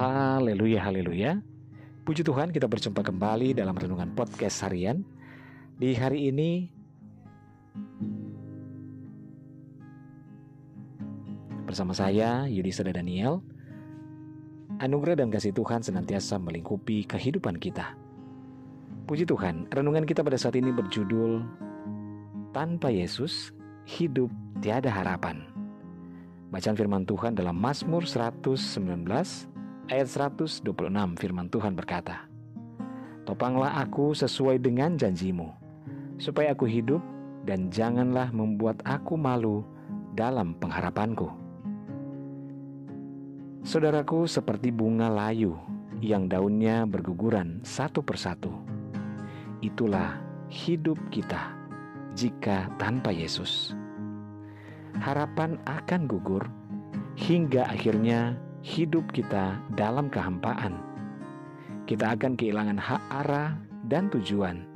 Haleluya, haleluya. Puji Tuhan kita berjumpa kembali dalam Renungan Podcast Harian. Di hari ini bersama saya Yudhistira Daniel. Anugerah dan kasih Tuhan senantiasa melingkupi kehidupan kita. Puji Tuhan, renungan kita pada saat ini berjudul Tanpa Yesus, hidup tiada harapan. Bacaan firman Tuhan dalam Mazmur 119 ayat 126 firman Tuhan berkata, Topanglah aku sesuai dengan janjimu, supaya aku hidup dan janganlah membuat aku malu dalam pengharapanku. Saudaraku seperti bunga layu yang daunnya berguguran satu persatu. Itulah hidup kita jika tanpa Yesus harapan akan gugur hingga akhirnya hidup kita dalam kehampaan. Kita akan kehilangan hak arah dan tujuan.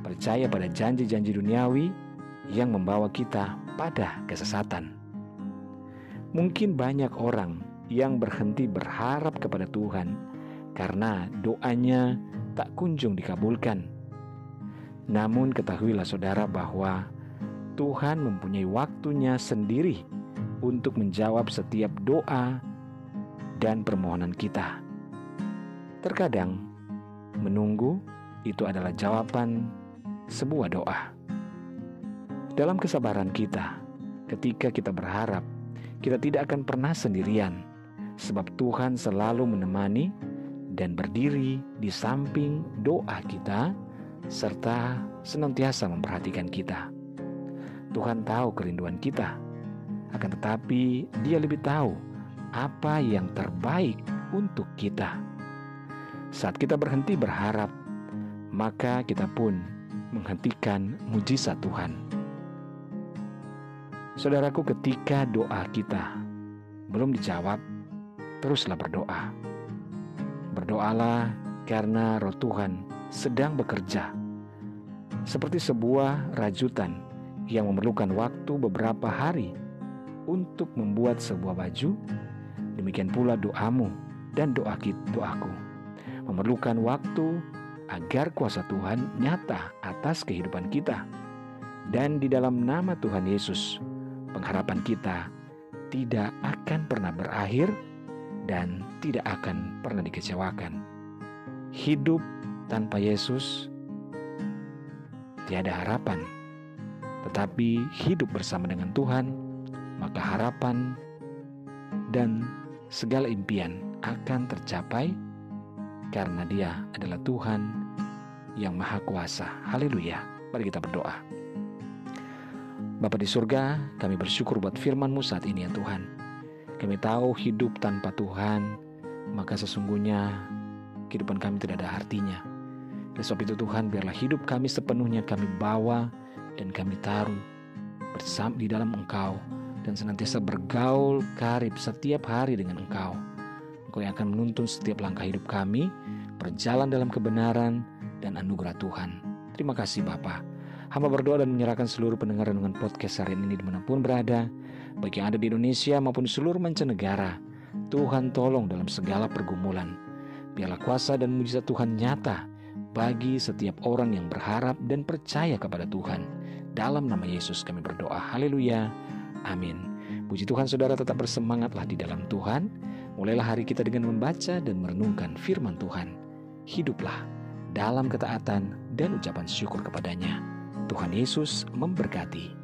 Percaya pada janji-janji duniawi yang membawa kita pada kesesatan. Mungkin banyak orang yang berhenti berharap kepada Tuhan karena doanya tak kunjung dikabulkan. Namun ketahuilah saudara bahwa Tuhan mempunyai waktunya sendiri untuk menjawab setiap doa dan permohonan kita. Terkadang, menunggu itu adalah jawaban sebuah doa. Dalam kesabaran kita, ketika kita berharap, kita tidak akan pernah sendirian, sebab Tuhan selalu menemani dan berdiri di samping doa kita, serta senantiasa memperhatikan kita. Tuhan tahu kerinduan kita, akan tetapi Dia lebih tahu apa yang terbaik untuk kita. Saat kita berhenti berharap, maka kita pun menghentikan mujizat Tuhan. Saudaraku, ketika doa kita belum dijawab, teruslah berdoa. Berdoalah karena Roh Tuhan sedang bekerja, seperti sebuah rajutan yang memerlukan waktu beberapa hari untuk membuat sebuah baju, demikian pula doamu dan doa doaku memerlukan waktu agar kuasa Tuhan nyata atas kehidupan kita. Dan di dalam nama Tuhan Yesus, pengharapan kita tidak akan pernah berakhir dan tidak akan pernah dikecewakan. Hidup tanpa Yesus tiada harapan tetapi hidup bersama dengan Tuhan, maka harapan dan segala impian akan tercapai karena Dia adalah Tuhan yang Maha Kuasa. Haleluya. Mari kita berdoa. Bapa di surga, kami bersyukur buat firman-Mu saat ini ya Tuhan. Kami tahu hidup tanpa Tuhan, maka sesungguhnya kehidupan kami tidak ada artinya. Oleh sebab itu Tuhan, biarlah hidup kami sepenuhnya kami bawa dan kami taruh bersama di dalam Engkau dan senantiasa bergaul karib setiap hari dengan Engkau. Engkau yang akan menuntun setiap langkah hidup kami, berjalan dalam kebenaran dan anugerah Tuhan. Terima kasih Bapa. Hamba berdoa dan menyerahkan seluruh pendengar dengan podcast hari ini di mana pun berada, baik yang ada di Indonesia maupun seluruh mancanegara. Tuhan tolong dalam segala pergumulan. Biarlah kuasa dan mujizat Tuhan nyata bagi setiap orang yang berharap dan percaya kepada Tuhan. Dalam nama Yesus kami berdoa. Haleluya. Amin. Puji Tuhan saudara tetap bersemangatlah di dalam Tuhan. Mulailah hari kita dengan membaca dan merenungkan firman Tuhan. Hiduplah dalam ketaatan dan ucapan syukur kepadanya. Tuhan Yesus memberkati.